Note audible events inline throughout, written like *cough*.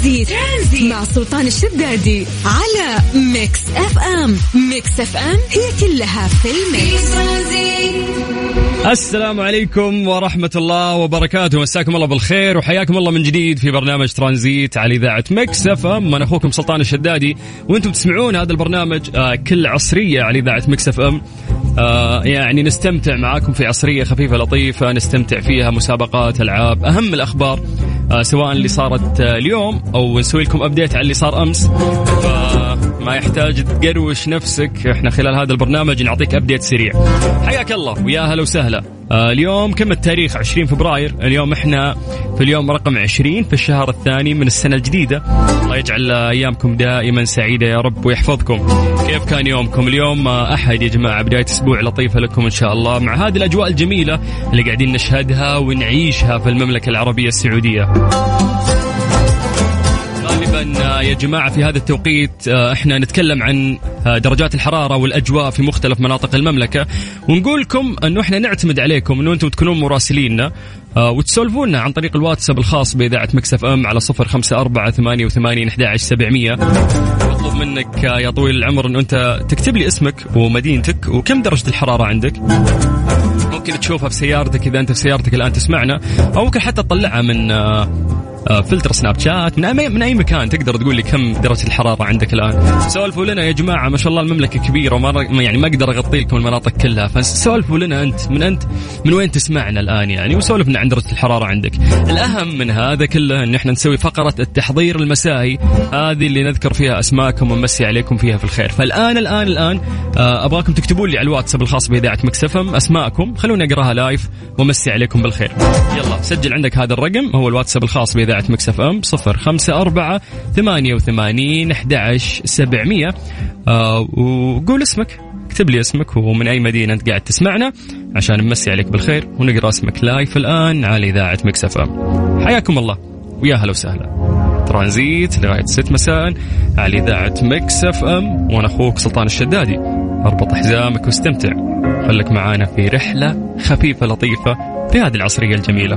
ترانزيت, ترانزيت. مع سلطان الشدادي على Mix FM. Mix FM هي كلها في ال mix. السلام عليكم ورحمة الله وبركاته. مساكم الله بالخير وحياكم الله من جديد في برنامج ترانزيت على إذاعة Mix FM. أنا أخوكم سلطان الشدادي وأنتم تسمعون هذا البرنامج آه كل عصرية على إذاعة Mix FM. آه يعني نستمتع معاكم في عصرية خفيفة لطيفة نستمتع فيها مسابقات ألعاب أهم الأخبار. سواء اللي صارت آه اليوم أو نسوي لكم أبديت على اللي صار أمس. فما يحتاج تقروش نفسك. إحنا خلال هذا البرنامج نعطيك أبديت سريع. حياك الله ويا هلا وسهلا. آه اليوم كم التاريخ؟ 20 فبراير. اليوم إحنا في اليوم رقم 20 في الشهر الثاني من السنة الجديدة. الله يجعل أيامكم دائما سعيدة يا رب ويحفظكم. كيف كان يومكم اليوم؟ آه أحد يا جماعة بداية أسبوع لطيفة لكم إن شاء الله. مع هذه الأجواء الجميلة اللي قاعدين نشهدها ونعيشها في المملكة العربية السعودية. غالبا يا جماعة في هذا التوقيت إحنا نتكلم عن درجات الحرارة والأجواء في مختلف مناطق المملكة. ونقول لكم أنه إحنا نعتمد عليكم أنه أنتم تكونون مراسليننا وتسولفونا عن طريق الواتساب الخاص بإذاعة مكسف أم على صفر خمسة أربعة ثمانية وثمانين أحد سبعمية. مطلوب منك يا طويل العمر أنه أنت تكتب لي اسمك ومدينتك وكم درجة الحرارة عندك. ممكن تشوفها في سيارتك إذا أنت في سيارتك الآن تسمعنا أو ممكن حتى تطلعها من فلتر سناب شات. من أي, من أي مكان تقدر تقول لي كم درجة الحرارة عندك الآن؟ سولفوا لنا يا جماعة ما شاء الله المملكة كبيرة وما يعني ما أقدر أغطي لكم المناطق كلها. فسولفوا لنا أنت من انت من وين تسمعنا الآن يعني؟ وسولفنا عن درجة الحرارة عندك. الأهم من هذا كله إن إحنا نسوي فقرة التحضير المسائي هذه اللي نذكر فيها أسماءكم ونمسي عليكم فيها في الخير. فالان الان الآن أبغاكم تكتبوا لي على الواتساب الخاص بإذاعة Mix FM أسماءكم. خلوني أقراها live ومسي عليكم بالخير. يلا سجل عندك هذا الرقم هو الواتساب الخاص بإذاعة Mix FM صفر خمسة أربعة ثمانية وثمانين أحد سبعمية. آه وقول اسمك اكتب لي اسمك ومن أي مدينة أنت قاعد تسمعنا عشان نمسي عليك بالخير ونقرأ اسمك live الآن على إذاعة Mix FM. حياكم الله. ويا هلا وسهلا. ترانزيت لغاية ست مساء على إذاعة Mix FM وأنا أخوك سلطان الشدادي. أربط حزامك واستمتع. خليك معانا في رحلة خفيفة لطيفة في هذه العصرية الجميلة.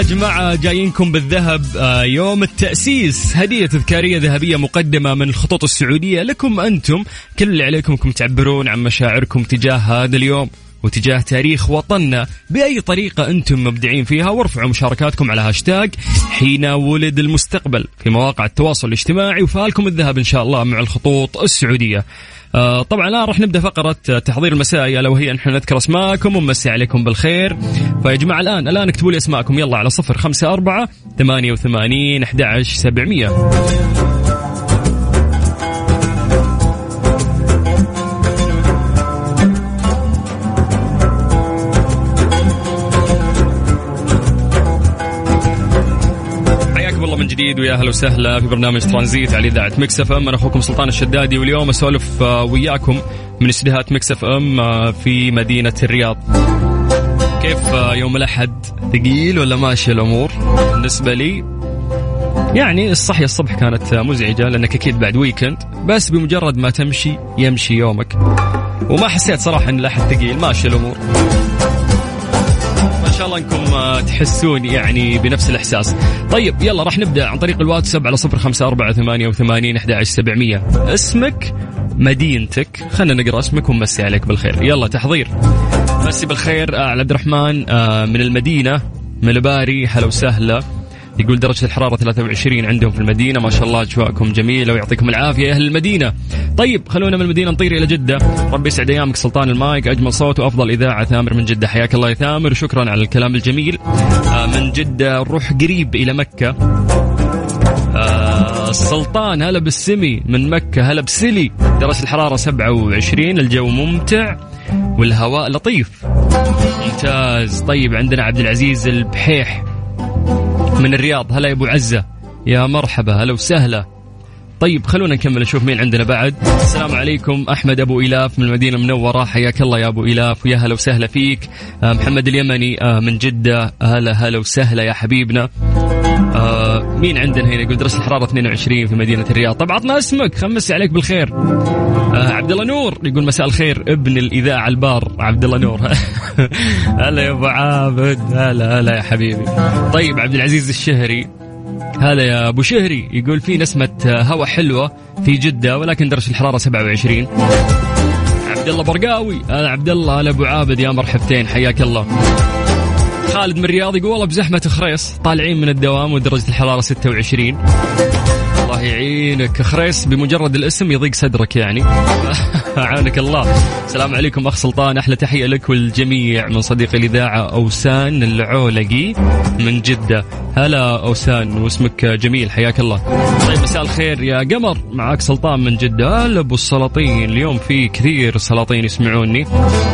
يا جماعة جايينكم بالذهب يوم التأسيس. هدية تذكارية ذهبية مقدمة من الخطوط السعودية لكم أنتم. كل اللي عليكم أنكم تعبرون عن مشاعركم تجاه هذا اليوم وتجاه تاريخ وطننا بأي طريقة أنتم مبدعين فيها وارفعوا مشاركاتكم على هاشتاج حين ولد المستقبل في مواقع التواصل الاجتماعي. وفالكم الذهب إن شاء الله مع الخطوط السعودية. آه، طبعا الآن راح نبدأ فقرة آه، تحضير المسائي الا وهي نحن نذكر أسماءكم ونمسي عليكم بالخير. فيا جماعة الآن الآن اكتبوا لي أسماءكم. يلا على 054 88 11700 جديد ويا أهلا وسهلا في برنامج ترانزيت على إذاعة Mix FM أنا أخوكم سلطان الشدادي واليوم أسولف وياكم من استديوهات Mix FM في مدينة الرياض. كيف يوم الأحد ثقيل ولا ماشيه الأمور؟ بالنسبة لي يعني الصحية الصبح كانت مزعجة لأنك أكيد بعد weekend بس بمجرد ما تمشي يمشي يومك وما حسيت صراحة أن الأحد ثقيل ماشي الأمور شاء الله انكم تحسون يعني بنفس الإحساس. طيب يلا راح نبدأ عن طريق الواتساب على صفر خمسة أربعة ثمانية وثمانين أحد سبعمية. اسمك مدينتك خلنا نقرأ اسمك ونمسي عليك بالخير. يلا تحضير. مسي بالخير على عبد الرحمن من المدينة من الباري هلا وسهلا. يقول درجة الحرارة 23 عندهم في المدينة. ما شاء الله أجواءكم جميلة ويعطيكم العافية. أهل المدينة. طيب خلونا من المدينة نطير إلى جدة. ربي يسعد أيامك سلطان المايك أجمل صوت وأفضل إذاعة. ثامر من جدة. حياك الله يا ثامر. شكرا على الكلام الجميل. آه من جدة نروح قريب إلى مكة. آه السلطان هلا بالسمي. من مكة هلا بسلي. درجة الحرارة 27 الجو ممتع والهواء لطيف. ممتاز. طيب عندنا عبد العزيز البحيح. من الرياض. هلا يا أبو عزة. يا مرحبا. هلا وسهلا. طيب خلونا نكمل نشوف مين عندنا بعد. السلام عليكم. أحمد أبو إلاف من المدينة المنورة. حياك الله يا أبو إلاف ويا هلا وسهلا فيك. آه محمد اليمني آه من جدة. هلا هلا وسهلا يا حبيبنا. آه مين عندنا هنا يقول درجه الحراره 22 في مدينة الرياض. طب عطنا اسمك خمس عليك بالخير. آه عبد الله نور يقول مساء الخير ابن الإذاعة البار عبد الله نور. *laughs* هلا يا أبو عابد هلا هلا يا حبيبي. طيب عبد العزيز الشهري هلا يا أبو شهري يقول في نسمة هواء حلوة في جدة ولكن درجه الحرارة 27 عبد الله برقاوي هلا عبد الله هلا أبو عابد يا مرحبتين حياك الله. خالد من الرياض يقول والله بزحمة خريص طالعين من الدوام ودرجة الحرارة 26 الله يعينك خريس بمجرد الاسم يضيق صدرك يعني. *laughs* أعانك الله. السلام عليكم أخ سلطان. أحلى تحية لك والجميع من صديق الإذاعة أوسان العولقي من جدة. هلا أوسان واسمك جميل. حياك الله. طيب مساء الخير يا قمر. معك سلطان من جدة. هلا أبو السلاطين. اليوم في كثير سلاطين يسمعوني.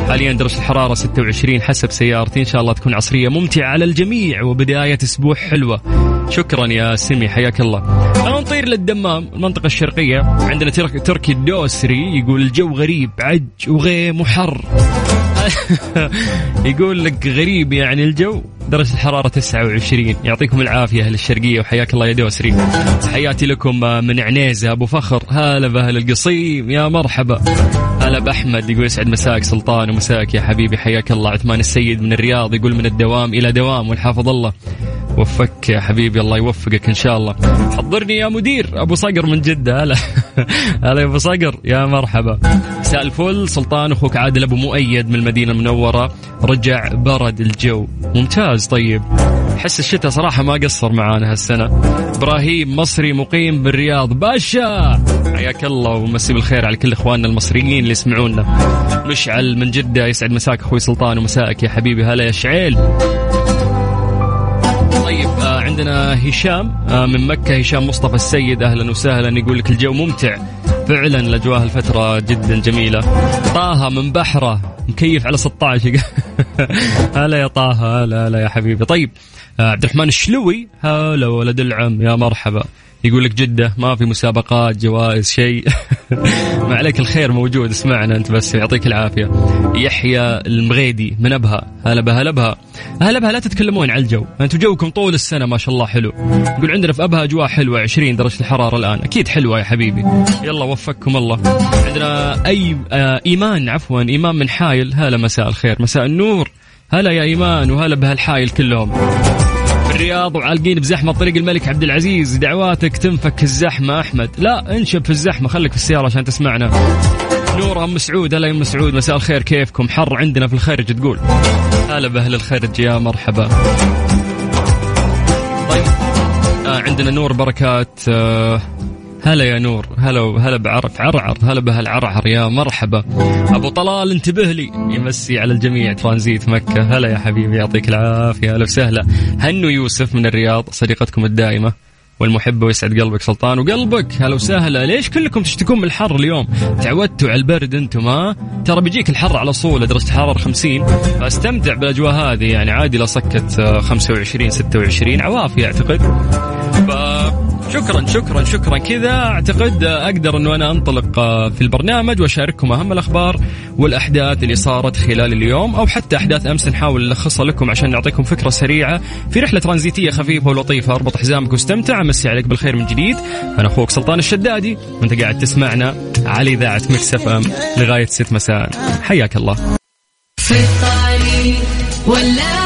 حاليا درجه الحرارة 26 حسب سيارتي. إن شاء الله تكون عصرية ممتعة على الجميع وبداية أسبوع حلوة. شكرا يا سمي حياك الله. خلونا نطير للدمام المنطقة الشرقية. عندنا تركي الدوسري يقول الجو غريب عج وغيم وحر *laughs* يقول لك غريب يعني الجو. درجة الحرارة 29 يعطيكم العافية أهل الشرقية وحياك الله يا دوسري تحياتي لكم من عنيزة أبو فخر. هلا بأهل القصيم يا مرحبا. هلا بأحمد يقول يسعد مساك سلطان ومساك يا حبيبي حياك الله. عثمان السيد من الرياض يقول من الدوام إلى دوام والحافظ الله. وفك يا حبيبي الله يوفقك إن شاء الله. حضرني يا مدير أبو صقر من جدة. هلا. *laughs* هلا يا أبو صقر يا مرحبا. مساء الفل سلطان أخوك عادل أبو مؤيد من المدينة المنورة. رجع برد الجو. ممتاز. طيب حس الشتاء صراحة ما قصر معانا هالسنة. إبراهيم مصري مقيم بالرياض. باشا! حياك الله ومسي بالخير على كل إخواننا المصريين اللي يسمعونا. مشعل من جدة يسعد مساك أخوي سلطان ومساك يا حبيبي. هلا يا شعيل. طيب آه عندنا هشام آه من مكة. هشام مصطفى السيد. أهلا وسهلا. يقول لك الجو ممتع. فعلا الأجواء الفترة جدا جميلة. طه من بحرة مكيف على 16 *laughs* هلا يا طه هلا هلا يا حبيبي. طيب آه عبد الرحمن الشلوي. هلا ولد العم يا مرحبا. يقول لك جدة ما في مسابقات جوائز شيء. *laughs* *laughs* ما عليك الخير موجود اسمعنا أنت بس يعطيك العافية. يحيى المغيدي من أبها؟ هلا بها هلا بها. هلا بها لا تتكلمون على الجو. أنتم جوكم طول السنة ما شاء الله حلو. يقول عندنا في أبها أجواء حلوة 20 درجة الحرارة الآن. أكيد حلوة يا حبيبي. يلا وفقكم الله. عندنا أي آه إيمان عفوا إيمان من حايل. هلا مساء الخير مساء النور. هلا يا إيمان وهلا بهالحايل كلهم. الرياض وعالقين بزحمة طريق الملك عبد العزيز. دعواتك تنفك الزحمة أحمد. لا انشب في الزحمة. خليك في السيارة عشان تسمعنا. نور أم سعود هلا أم سعود مساء الخير. كيفكم؟ حر عندنا في الخارج تقول. هلا بأهل الخارج يا مرحبا. طيب آه عندنا نور بركات آه هلا يا نور هلا هلا بعرف عرعر هلا بهالعرعر يا مرحبا. أبو طلال انتبه لي. يمسي على الجميع ترانزيت مكة. هلا يا حبيبي يعطيك العافية. هلا وسهلا. هنو يوسف من الرياض صديقتكم الدائمة والمحبة ويسعد قلبك سلطان وقلبك. هلا وسهلا. ليش كلكم تشتكون من الحر اليوم؟ تعودتوا على البرد أنتم ها؟ ترى بيجيك الحر على صولة درجة حرارة 50 فاستمتع بالأجواء هذه يعني عادي لو سكت 25 26 عوافي أعتقد. شكرا شكرا شكرا. كذا أعتقد أقدر إنه أنا أنطلق في البرنامج وأشارككم أهم الأخبار والأحداث اللي صارت خلال اليوم أو حتى أحداث أمس نحاول نلخصها لكم عشان نعطيكم فكرة سريعة في رحلة ترانزيتية خفيفة ولطيفة. أربط حزامك واستمتع. امسي عليك بالخير من جديد. أنا أخوك سلطان الشدادي. وانت قاعد تسمعنا على إذاعة Mix FM لغاية 6 مساء. حياك الله. في الطريق ولا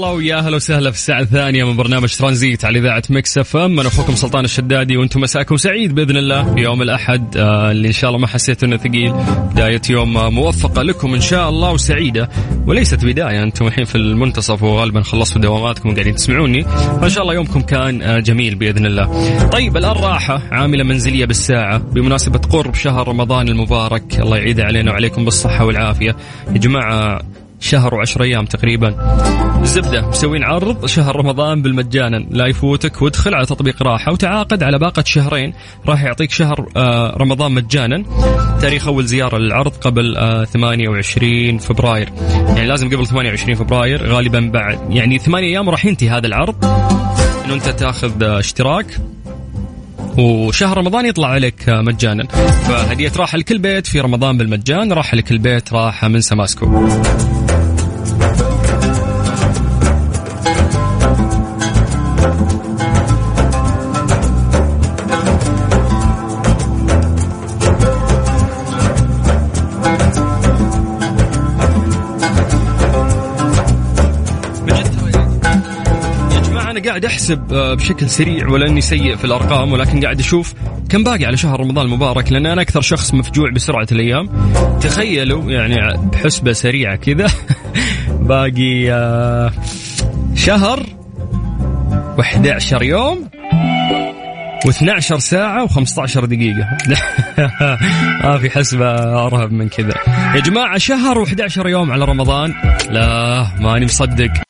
الله ويا أهلا وسهلا في الساعة الثانية من برنامج ترانزيت على إذاعة Mix FM، أنا أخوكم سلطان الشدادي وأنتم مساكم سعيد بإذن الله يوم الأحد. آه، اللي إن شاء الله ما حسيت إنه ثقيل، بداية يوم موفقة لكم إن شاء الله وسعيدة، وليست بداية أنتم الحين في المنتصف وغالبا خلصتوا دواماتكم وقاعدين تسمعوني، فإن شاء الله يومكم كان آه، جميل بإذن الله. طيب الآن راحة عاملة منزلية بالساعة. بمناسبة قرب شهر رمضان المبارك، الله يعيده علينا وعليكم بالصحة والعافية. يا جماعة شهر وعشر أيام تقريبا. الزبده مسوين عرض شهر رمضان بالمجانا لا يفوتك وادخل على تطبيق راحة وتعاقد على باقة شهرين. راح يعطيك شهر آه، رمضان مجانا. تاريخ أول زيارة للعرض قبل آه، 28 فبراير. يعني لازم قبل 28 فبراير غالبا بعد. يعني ثمانية أيام راح ينتهي هذا العرض. إنه أنت تأخذ آه، اشتراك. وشهر رمضان يطلع عليك آه، مجانا. فهدية راحة لكل بيت في رمضان بالمجان راحة لكل بيت راحة من سماسكو. أحسب آه، بشكل سريع ولا إني سيء في الأرقام ولكن قاعد أشوف كم باقي على شهر رمضان المبارك لأن أنا أكثر شخص مفجوع بسرعة الأيام. تخيلوا يعني بحسبة سريعة كذا *laughs* باقي آه، شهر و11 يوم و12 ساعة و15 دقيقة. ما *laughs* في حسبة أرهب من كذا. يا جماعة شهر و11 يوم على رمضان؟ لا ماني مصدق.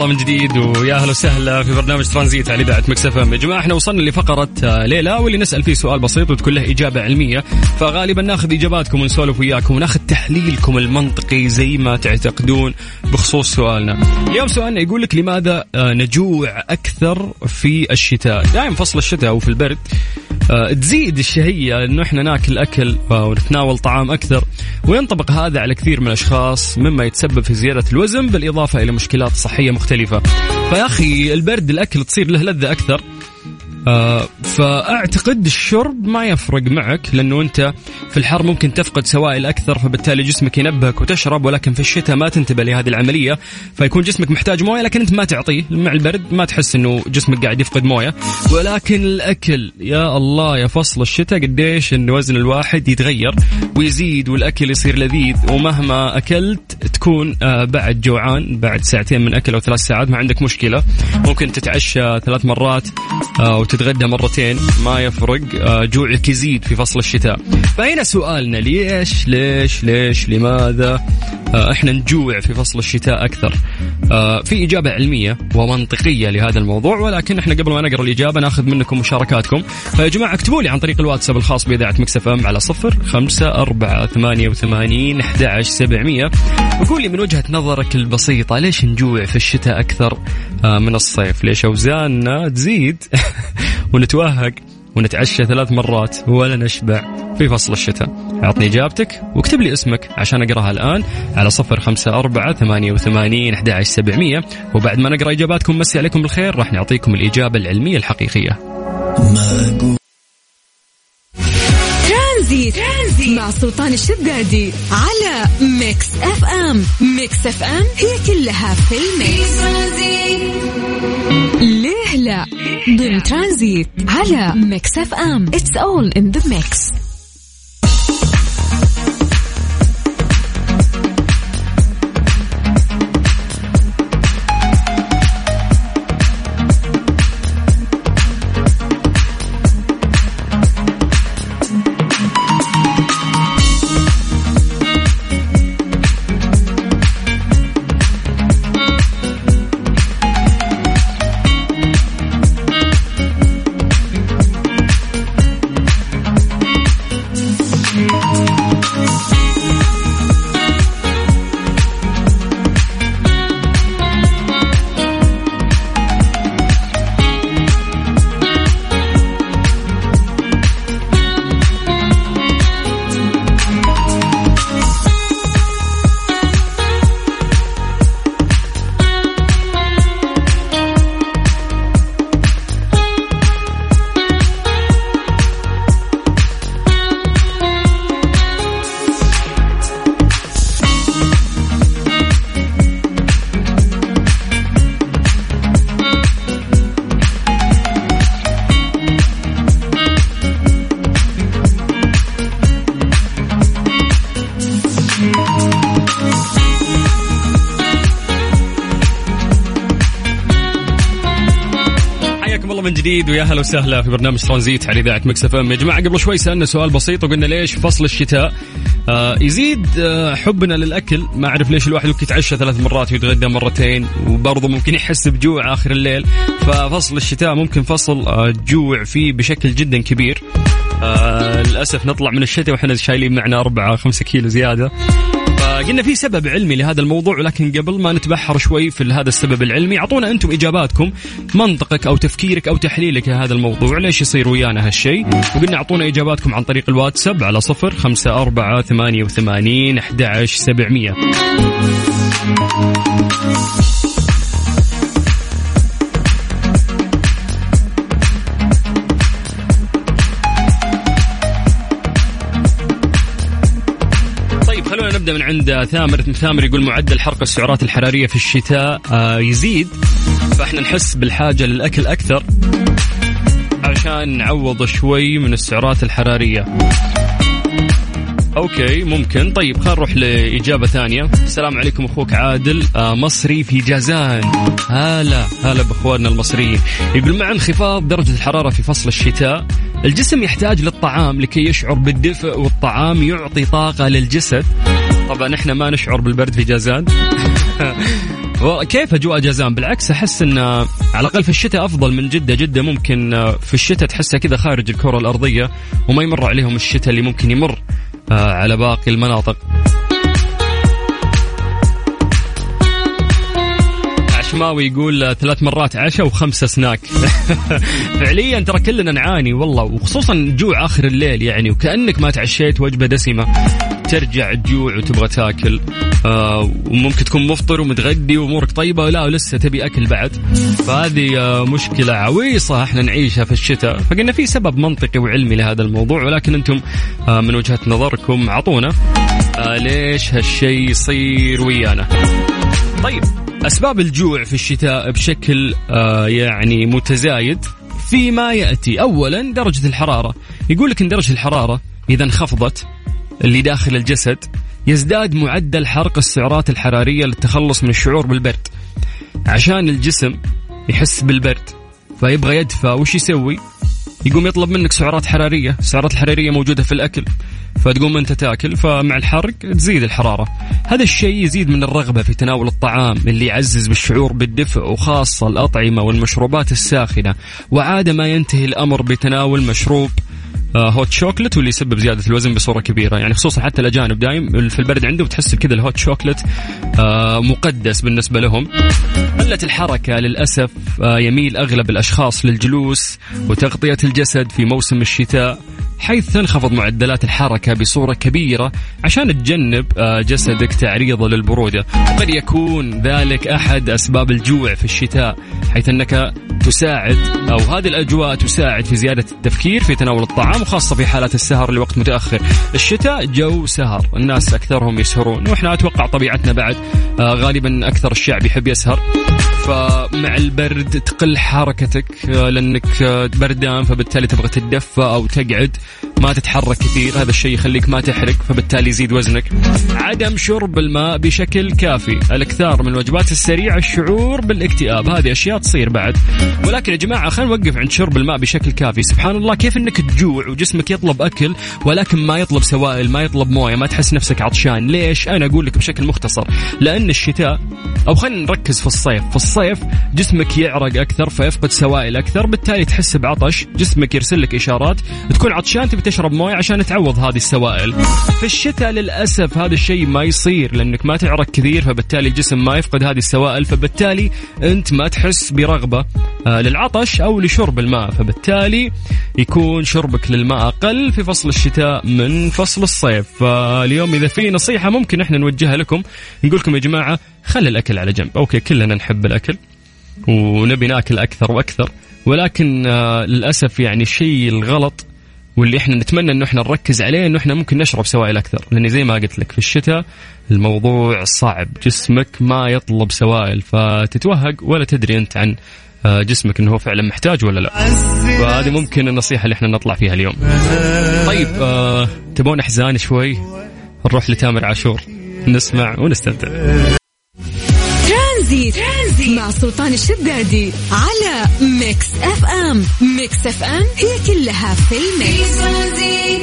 الله من جديد ويا أهلا وسهلا في برنامج ترانزيت على إذاعة مكس يا جماعة إحنا وصلنا لفقرة آه، ليلى واللي نسأل فيه سؤال بسيط وتكون له إجابة علمية. فغالبا ناخذ إجاباتكم ونسولف وياكم وناخذ تحليلكم المنطقي زي ما تعتقدون بخصوص سؤالنا. اليوم سؤالنا يقول لك لماذا آه، نجوع أكثر في الشتاء؟ دائما فصل الشتاء وفي البرد آه، تزيد الشهية إنه إحنا ناكل أكل ونتناول طعام أكثر وينطبق هذا على كثير من الأشخاص مما يتسبب في زيادة الوزن بالإضافة إلى مشكلات صحية مختلفة. فيا أخي البرد الأكل تصير له لذة أكثر. آه فأعتقد الشرب ما يفرق معك لأنه أنت في الحر ممكن تفقد سوائل أكثر فبالتالي جسمك ينبهك وتشرب ولكن في الشتاء ما تنتبه لهذه العملية فيكون جسمك محتاج موية لكن أنت ما تعطيه. مع البرد ما تحس إنه جسمك قاعد يفقد موية. ولكن الأكل يا الله يا فصل الشتاء قديش إن وزن الواحد يتغير ويزيد والأكل يصير لذيذ ومهما أكلت تكون آه بعد جوعان بعد ساعتين من أكل أو ثلاث ساعات ما عندك مشكلة. ممكن تتعشى ثلاث مرات آه وتتغدى مرتين ما يفرق. آه جوعك يزيد في فصل الشتاء. فهنا سؤالنا؟ ليش ليش ليش لماذا؟ إحنا نجوع في فصل الشتاء أكثر. آه في إجابة علمية ومنطقية لهذا الموضوع ولكن إحنا قبل ما نقرأ الإجابة ناخذ منكم مشاركاتكم. فيا جماعة اكتبوا لي عن طريق الواتساب الخاص بإذاعة مكسف إم على صفر خمسة أربعة ثمانية وثمانين أحد عشر سبعمية. وقول لي من وجهة نظرك البسيطة ليش نجوع في الشتاء أكثر؟ آه، من الصيف. ليش أوزاننا تزيد *laughs* ونتوهق ونتعشى ثلاث مرات ولا نشبع في فصل الشتاء؟ أعطني إجابتك واكتب لي اسمك عشان أقراها الآن على صفر خمسة أربعة ثمانية وثمانين أحد سبعمية. وبعد ما نقرأ إجاباتكم مسي عليكم بالخير راح نعطيكم الإجابة العلمية الحقيقية. ترانزيت. ترانزيت مع سلطان الشدادي على Mix FM. Mix FM هي كلها في ال mix. ليه لا؟ ضمن ترانزيت على Mix FM. It's all in the mix الله من جديد ويا هلا وسهلا في برنامج ترانزيت على إذاعة Mix FM. يا جماعة قبل شوي سألنا سؤال بسيط وقلنا ليش فصل الشتاء؟ آه يزيد آه حبنا للأكل. ما أعرف ليش الواحد ممكن يتعشى ثلاث مرات ويتغدى مرتين وبرضه ممكن يحس بجوع آخر الليل. ففصل الشتاء ممكن فصل آه جوع فيه بشكل جدا كبير. آه للأسف نطلع من الشتاء وإحنا شايلين معنا أربعة خمسة كيلو زيادة. فقلنا في سبب علمي لهذا الموضوع ولكن قبل ما نتبحر شوي في هذا السبب العلمي أعطونا أنتم إجاباتكم منطقك أو تفكيرك أو تحليلك لهذا الموضوع ليش يصير ويانا هالشيء وقلنا أعطونا إجاباتكم عن طريق الواتساب على صفر خمسة أربعة ثمانية وثمانين أحد سبعمية. من عند ثامر ثامر يقول معدل حرق السعرات الحرارية في الشتاء آه، يزيد. فإحنا نحس بالحاجة للأكل أكثر عشان نعوض شوي من السعرات الحرارية. أوكي ممكن. طيب خلينا نروح لإجابة ثانية. السلام عليكم أخوك عادل آه مصري في جازان. هلا هلا بأخواننا المصريين. يقول مع انخفاض درجة الحرارة في فصل الشتاء. الجسم يحتاج للطعام لكي يشعر بالدفء والطعام يعطي طاقة للجسد. طبعا إحنا ما نشعر بالبرد في جازان. *laughs* كيف أجواء جازان؟ بالعكس أحس إن على الأقل في الشتاء أفضل من جدة. جدة ممكن في الشتاء تحسها كذا خارج الكرة الأرضية وما يمر عليهم الشتاء اللي ممكن يمر آه، على باقي المناطق. عشماوي يقول ثلاث مرات عشاء وخمسة سناك. *laughs* فعليا ترى كلنا نعاني والله وخصوصا جوع آخر الليل يعني وكأنك ما تعشيت وجبة دسمة. ترجع تجوع وتبغى تاكل آه وممكن تكون مفطر ومتغدي وأمورك طيبة لا ولسه تبي أكل بعد. فهذه آه مشكلة عويصة إحنا نعيشها في الشتاء. فقلنا في سبب منطقي وعلمي لهذا الموضوع ولكن أنتم آه من وجهة نظركم اعطونا آه ليش هالشيء يصير ويانا. طيب. أسباب الجوع في الشتاء بشكل آه يعني متزايد فيما يأتي. اولا درجة الحرارة. يقول لك إن درجة الحرارة إذا انخفضت اللي داخل الجسد يزداد معدل حرق السعرات الحرارية للتخلص من الشعور بالبرد عشان الجسم يحس بالبرد. فيبغى يدفى. وش يسوي؟ يقوم يطلب منك سعرات حرارية. السعرات الحرارية موجودة في الأكل. فتقوم أنت تاكل فمع الحرق تزيد الحرارة. هذا الشيء يزيد من الرغبة في تناول الطعام اللي يعزز بالشعور بالدفء وخاصة الأطعمة والمشروبات الساخنة. وعاده ما ينتهي الأمر بتناول مشروب هوت شوكلت واللي يسبب زيادة الوزن بصورة كبيرة. يعني خصوصا حتى الأجانب دايم في البرد عندهم تحس كذا الهوت شوكلت آه، مقدس بالنسبة لهم. قلة الحركة للأسف آه، يميل أغلب الأشخاص للجلوس وتغطية الجسد في موسم الشتاء. حيث تنخفض معدلات الحركة بصورة كبيرة عشان تجنب آه، جسدك تعريضه للبرودة. وقد يكون ذلك أحد أسباب الجوع في الشتاء حيث أنك تساعد أو هذه الأجواء تساعد في زيادة التفكير في تناول الطعام وخاصة في حالات السهر لوقت متأخر. الشتاء جو سهر الناس أكثرهم يسهرون وإحنا أتوقع طبيعتنا بعد آه، غالبا أكثر الشعب يحب يسهر. فمع البرد تقل حركتك آه، لأنك بردان فبالتالي تبغى تتدفى أو تقعد ما تتحرك كثير هذا الشيء يخليك ما تحرق فبالتالي يزيد وزنك. عدم شرب الماء بشكل كافي الأكثار من الوجبات السريعة الشعور بالاكتئاب هذه أشياء تصير بعد. ولكن يا جماعة خلينا نوقف عند شرب الماء بشكل كافي. سبحان الله كيف إنك تجوع وجسمك يطلب أكل ولكن ما يطلب سوائل ما يطلب موية ما تحس نفسك عطشان؟ ليش؟ أنا أقول لك بشكل مختصر. لأن الشتاء أو خلينا نركز في الصيف في الصيف جسمك يعرق أكثر فيفقد سوائل أكثر بالتالي تحس بعطش جسمك يرسل لك إشارات تكون عطشان تبي تشرب موية عشان تعوض هذه السوائل. في الشتاء للأسف هذا الشيء ما يصير لأنك ما تعرق كثير فبالتالي الجسم ما يفقد هذه السوائل فبالتالي أنت ما تحس برغبة آه، للعطش أو لشرب الماء فبالتالي يكون شربك للماء أقل في فصل الشتاء من فصل الصيف. فاليوم إذا في نصيحة ممكن إحنا نوجهها لكم نقول لكم يا جماعة خلي الأكل على جنب. أوكي كلنا نحب الأكل ونبي نأكل أكثر وأكثر ولكن آه، للأسف يعني الشيء الغلط واللي إحنا نتمنى إنه إحنا نركز عليه إنه إحنا ممكن نشرب سوائل أكثر. لأن زي ما قلت لك في الشتاء الموضوع صعب. جسمك ما يطلب سوائل فتتوهق ولا تدري أنت عن آه، جسمك إنه هو فعلا محتاج ولا لا. فهذه ممكن النصيحة اللي إحنا نطلع فيها اليوم. طيب آه تبون أحزان شوي؟ نروح لتامر عاشور. نسمع ونستمتع. ترانزيت, مع سلطان الشدادي على Mix FM Mix FM هي كلها في ال mix.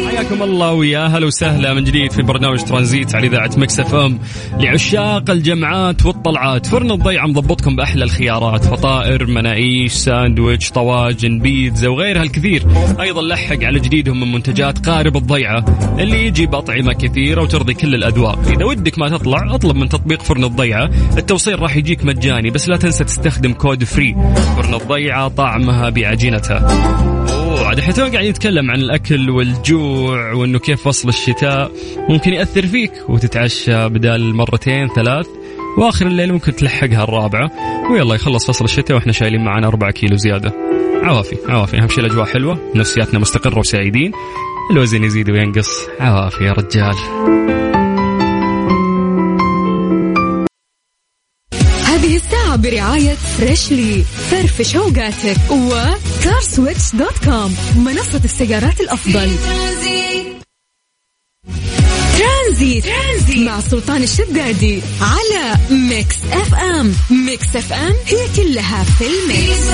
حياكم الله ويا أهلا وسهلا من جديد في برنامج ترانزيت على إذاعة Mix FM لعشاق الجمعات والطلعات. فرن الضيعة مضبطكم بأحلى الخيارات. فطائر مناقيش ساندويتش طواجن بيتزا وغيرها الكثير. أيضا لحق على جديدهم من منتجات قارب الضيعة اللي يجي باطعمه كثيرة وترضي كل الأذواق. إذا ودك ما تطلع أطلب من تطبيق فرن الضيعة. التوصيل راح يجيك مجاني بس لا تنسى تستخدم code free فرن الضيعة طعمها بعجينتها أوه عاد إحنا تونا قاعدين نتكلم عن الأكل والجوع وإنه كيف فصل الشتاء. ممكن يأثر فيك وتتعشى بدال مرتين ثلاث وآخر الليل ممكن تلحقها الرابعة. ويلا يخلص فصل الشتاء وإحنا شايلين معنا أربعة كيلو زيادة. عوافي عوافي. أهم شيء الأجواء حلوة نفسياتنا مستقرة وسعيدين. الوزن يزيد وينقص. عوافي يا رجال. الساعة برعاية Freshly فرفش اوقاتك و CarSwitch dot com منصة السيارات الأفضل. Transit, Transit مع سلطان الشدادي على Mix FM Mix FM هي كلها في ال mix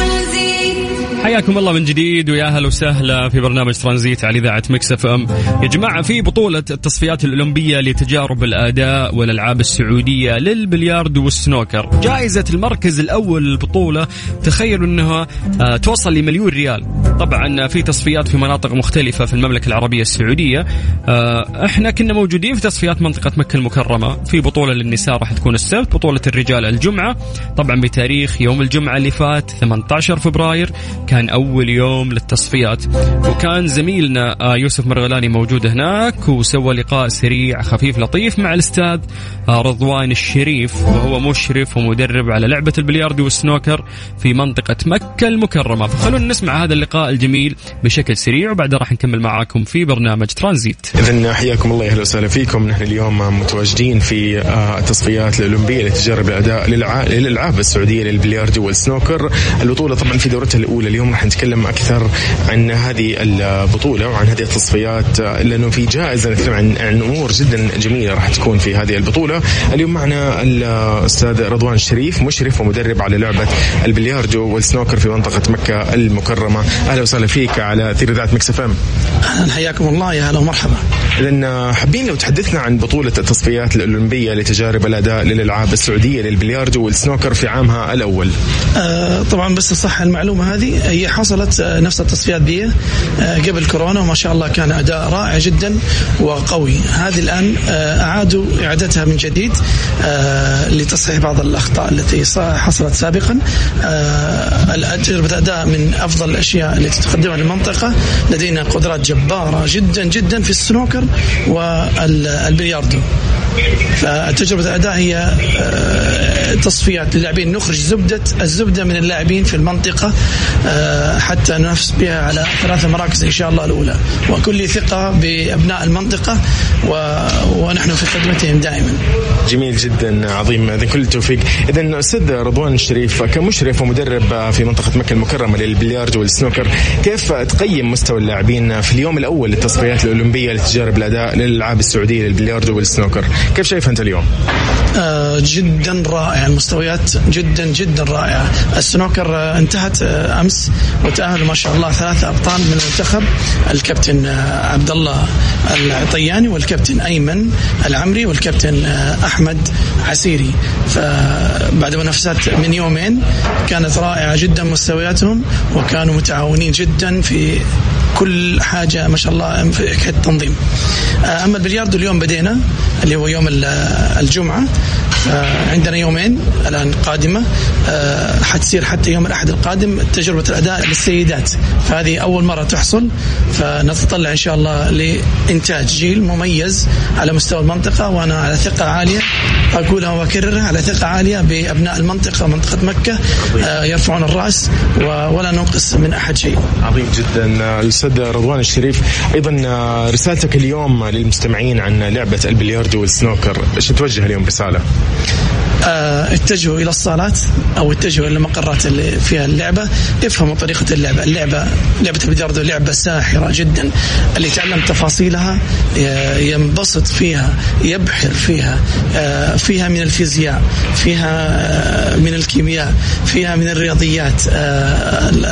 حياكم الله من جديد ويا أهلا وسهلا في برنامج ترانزيت على إذاعة Mix FM. يا جماعة في بطولة التصفيات الأولمبية لتجارب الأداء والألعاب السعودية للبلياردو والسنوكر. جائزة المركز الأول للبطولة تخيلوا إنها آه، توصل لمليون ريال. طبعا في تصفيات في مناطق مختلفة في المملكة العربية السعودية. آه، إحنا كنا موجودين في تصفيات منطقة مكة المكرمة، في بطولة للنساء راح تكون السبت، بطولة الرجال الجمعة، طبعا بتاريخ يوم الجمعة اللي فات 18 فبراير كان أول يوم للتصفيات. وكان زميلنا آه، يوسف مرغلاني موجود هناك وسوى لقاء سريع خفيف لطيف مع الأستاذ آه، رضوان الشريف. وهو مشرف ومدرب على لعبة البلياردو والسنوكر في منطقة مكة المكرمة. فخلونا نسمع هذا اللقاء الجميل بشكل سريع وبعدها راح نكمل معاكم في برنامج ترانزيت. اذا حياكم الله أهلا وسهلا فيكم. نحن اليوم متواجدين في آه، التصفيات الأولمبية لتجارب الأداء للألعاب السعودية للبلياردو والسنوكر. البطولة طبعا في دورتها الأولى. اليوم راح نتكلم أكثر عن هذه البطولة وعن هذه التصفيات آه، لأنه في جائزة نتكلم عن عن أمور جدا جميلة راح تكون في هذه البطولة. اليوم معنا الأستاذ رضوان الشريف مشرف ومدرب على لعبة البلياردو والسنوكر في منطقة مكة المكرمة. أهلا وسهلا فيك على اثير إذاعة Mix FM. أهلا حياكم الله يا هلا ومرحبا. اذا حابين لو تحدثنا عن بطولة التصفيات الأولمبية لتجارب الأداء للألعاب السعودية للبلياردو والسنوكر في عامها الأول. آه طبعا بس صح المعلومة هذه هي حصلت آه، نفس التصفيات دي آه قبل كورونا وما شاء الله كان أداء رائع جدا وقوي. هذه الآن آه أعادوا إعادتها من جديد لتصحيح بعض الأخطاء التي حصلت سابقا. تجربه أداء من أفضل الأشياء التي تقدمها للمنطقة لدينا قدرات جبارة جدا جدا في السنوكر والبلياردو. فتجربة الأداء هي آه، تصفيات للاعبين. نخرج زبدة الزبدة من اللاعبين في المنطقة آه، حتى ننافس بها على ثلاث مراكز إن شاء الله الأولى. وكل ثقة بأبناء المنطقة. ونحن في خدمتهم دائما. جميل جدا عظيم. اذا كل التوفيق. اذا أستاذ رضوان الشريف كمشرف ومدرب في منطقة مكة المكرمة للبلياردو والسنوكر كيف تقيم مستوى اللاعبين في اليوم الأول للتصفيات الأولمبية لتجارب الأداء للألعاب السعودية للبلياردو والسنوكر. كيف شايف أنت اليوم؟ آه، جدا رائع. المستويات جدا جدا رائعة. السنوكر آه، انتهت آه، أمس وتأهلوا ما شاء الله ثلاثة أبطال من المنتخب. الكابتن آه، عبد الله العطياني والكابتن أيمن العمري والكابتن أحمد عسيري. فبعد منافسات من يومين كانت رائعة جدا مستوياتهم وكانوا متعاونين جدا في كل حاجة ما شاء الله في التنظيم. آه، أما البلياردو اليوم بدينا اللي هو يوم ال- الجمعة. آه، عندنا يومين الآن قادمة. آه، حتصير حتى يوم الأحد القادم تجربة الأداء للسيدات. فهذه أول مرة تحصل فنتطلع إن شاء الله لإنتاج جيل مميز على مستوى المنطقة وأنا على ثقة عالية أقولها وأكررها على ثقة عالية بأبناء المنطقة منطقة مكة. آه، يرفعون الرأس و- ولا ننقص من أحد شيء. عظيم جدا الاستاذ رضوان الشريف. أيضا رسالتك اليوم للمستمعين عن لعبة البلياردو والسنوكر إيش توجه اليوم رسالة؟ آه، اتجهوا إلى الصالات أو اتجهوا إلى المقرات اللي فيها اللعبة. افهموا طريقة اللعبة، اللعبة لعبة البلياردو لعبة ساحرة جدا. اللي يتعلم تفاصيلها ينبسط فيها يبحر فيها آه، فيها من الفيزياء فيها آه، من الكيمياء فيها من الرياضيات.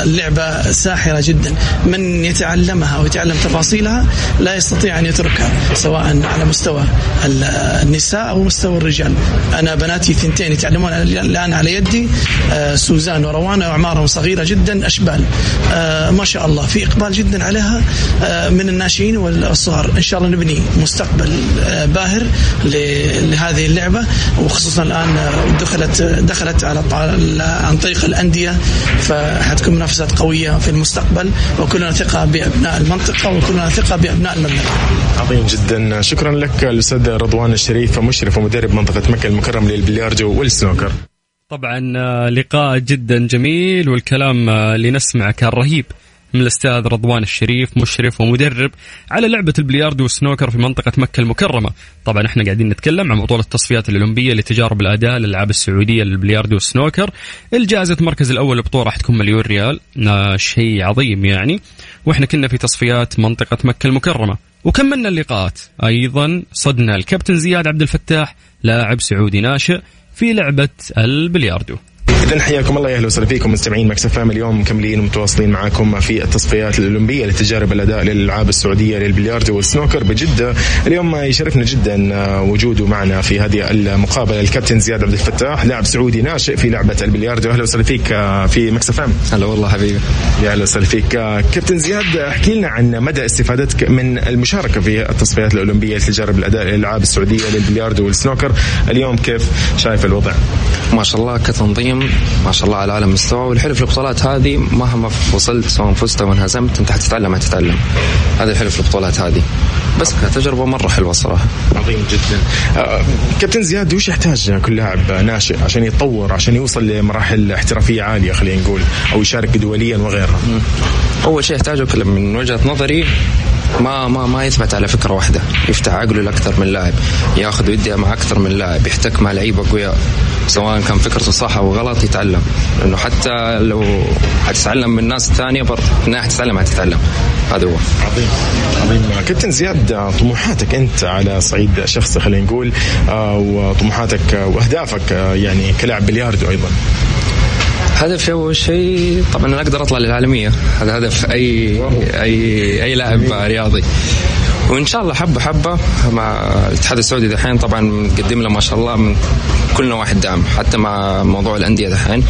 اللعبة ساحرة جدا. من يتعلمها ويتعلم تفاصيلها لا يستطيع أن يتركها سواء على مستوى ال- النساء أو مستوى الرجال. أنا بناتي ثنتين يتعلمون الآن على يدي آه، سوزان وروان واعمارهم صغيرة جدا أشبال. آه، ما شاء الله في إقبال جدا عليها آه، من الناشئين والصغار. إن شاء الله نبني مستقبل باهر لهذه اللعبة. وخصوصا الآن دخلت دخلت على عن طريق الأندية فحتكون منافسات قوية في المستقبل وكلنا ثقة بأبناء المنطقة وكلنا ثقة بأبناء المملكة. عظيم جدا. شكرا لك الأستاذ رضوان الشريف مشرف ومدرب منطقه مكة المكرمه للبلياردو والسنوكر. طبعا آه، لقاء جدا جميل والكلام آه، اللي نسمعه كان رهيب من الأستاذ رضوان الشريف مشرف ومدرب على لعبة البلياردو والسنوكر في منطقة مكة المكرمة، طبعا إحنا قاعدين نتكلم عن بطوله التصفيات الأولمبية لتجارب الأداء للألعاب السعودية للبلياردو والسنوكر، الجائزة المركز الأول للبطوله راح تكون مليون ريال، شيء عظيم يعني، وإحنا كنا في تصفيات منطقة مكة المكرمة، وكملنا اللقاءات، أيضا صدنا الكابتن زياد عبد الفتاح لاعب سعودي ناشئ في لعبة البلياردو. اذا حياكم الله يا أهلا وسهلا فيكم مستمعين Mix FM اليوم مكملين ومتواصلين معاكم في التصفيات الأولمبية لتجارب الاداء للألعاب السعودية للبلياردو والسنوكر بجدة. اليوم يشرفنا جدا وجوده معنا في هذه المقابلة الكابتن زياد عبد الفتاح لاعب سعودي ناشئ في لعبة البلياردو. أهلا وسهلا فيك آه، في Mix FM. هلا والله حبيبي. يا أهلا وسهلا فيك. آه، كابتن زياد احكي لنا عن مدى استفادتك من المشاركة في التصفيات الأولمبية لتجارب الاداء للألعاب السعودية للبلياردو والسنوكر. اليوم كيف شايف الوضع؟ ما شاء الله كتنظيم ما شاء الله على اعلى مستوى. والحلو في البطولات هذه مهما وصلت سواء فزت أو انهزمت أنت حتتعلم حتتعلم. هذا الحلو في البطولات هذه. بس كتجربة مرة حلوة الصراحه عظيم جدا. آه، كابتن زياد وش يحتاج كل لاعب ناشئ عشان يتطور عشان يوصل لمراحل احترافية عالية خلينا نقول أو يشارك دوليا وغيرها؟ أول شيء يحتاجه كل- من وجهة نظري ما ما ما يثبت على فكرة واحدة. يفتح عقله لأكثر من لاعب. ياخذ ويدي مع أكثر من لاعب. يحتك مع لعيبة اقوياء سواء كان فكرته صح أو غلط يتعلم. لأنه حتى لو حتتعلم من الناس الثانية برضه النهايه حتتعلم حتتعلم. هذا هو. عظيم عظيم. كابتن زياد طموحاتك أنت على صعيد شخصي خلينا نقول آه، وطموحاتك وأهدافك آه، يعني كلاعب بلياردو أيضا. هدفي أول شيء طبعا أنا أقدر أطلع للعالمية. هذا هدف أي أي أي لاعب رياضي. وإن شاء الله حبة حبة مع الاتحاد السعودي دحين. طبعا مقدم له ما شاء الله من كل نواحي الدعم حتى مع موضوع الأندية دحين.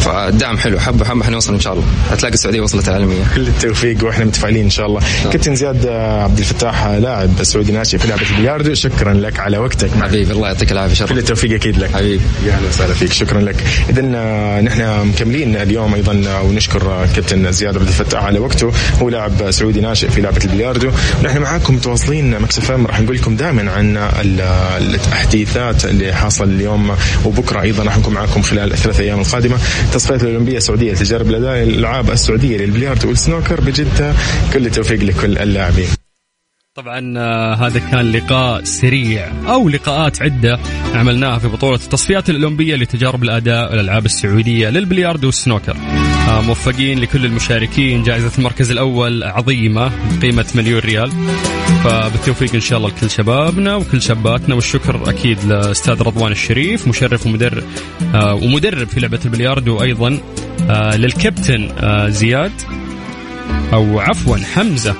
فالدعم حلو حبه حبه حنوصل إن شاء الله. هتلاقي السعودية وصلت العالمية. كل التوفيق وإحنا متفائلين إن شاء الله. كابتن زياد عبد الفتاح لاعب سعودي ناشئ في لعبة البلياردو. شكرا لك على وقتك. حبيبي الله يعطيك العافية. كل التوفيق أكيد لك. حبيبي. يا أهلا وسهلا فيك. شكرا لك. اذا نحن مكملين اليوم أيضا آه، ونشكر آه، كابتن زياد عبد الفتاح على وقته. هو لاعب سعودي ناشئ في لعبة البلياردو. ونحن معاكم متواصلين Mix FM. راح نقول لكم دائما عن ال- التحديثات اللي حاصل اليوم وبكرة أيضا راح نكون معاكم خلال الثلاث أيام القادمة. تصفيات الأولمبية السعودية لتجارب الأداء الالعاب السعودية للبلياردو والسنوكر بجدة كل التوفيق لكل اللاعبين. طبعا آه، هذا كان لقاء سريع أو لقاءات عدة عملناها في بطولة التصفيات الأولمبية لتجارب الأداء والألعاب السعودية للبلياردو والسنوكر. آه، موفقين لكل المشاركين جائزة المركز الأول عظيمة بقيمة مليون ريال. فبالتوفيق إن شاء الله لكل شبابنا وكل شاباتنا والشكر أكيد لأستاذ رضوان الشريف مشرف ومدرب آه، ومدرب في لعبة البلياردو وأيضا للكابتن زياد أو عفوا حمزة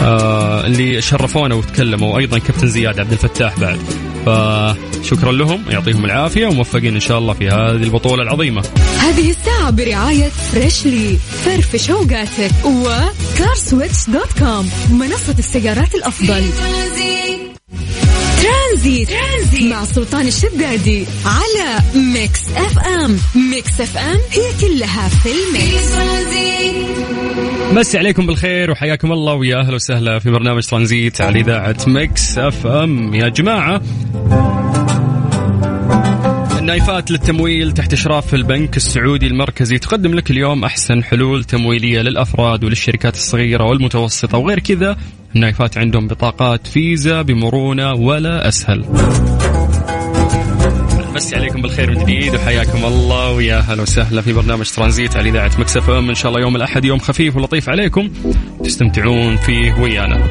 آه اللي شرفونا وتكلموا. وأيضا كابتن زياد عبد الفتاح بعد. فشكرا لهم يعطيهم العافية وموفقين إن شاء الله في هذه البطولة العظيمة. هذه الساعة برعاية Freshly فرفش أوقاتك و CarSwitch dot com منصة السيارات الأفضل. Transit, Transit. مع سلطان الشدادي على Mix FM. Mix FM هي كلها في ال mix. مسي عليكم بالخير وحياكم الله ويا أهلا وسهلا في برنامج ترانزيت على إذاعة Mix FM. يا جماعة النايفات للتمويل تحت إشراف البنك السعودي المركزي تقدم لك اليوم أحسن حلول تمويلية للأفراد وللشركات الصغيرة والمتوسطة وغير كذا. النايفات عندهم بطاقات فيزا بمرونة ولا أسهل. مسي عليكم بالخير من جديد وحياكم الله ويا أهلا وسهلا في برنامج ترانزيت على إذاعة Mix FM إن شاء الله يوم الأحد يوم خفيف ولطيف عليكم تستمتعون فيه ويانا.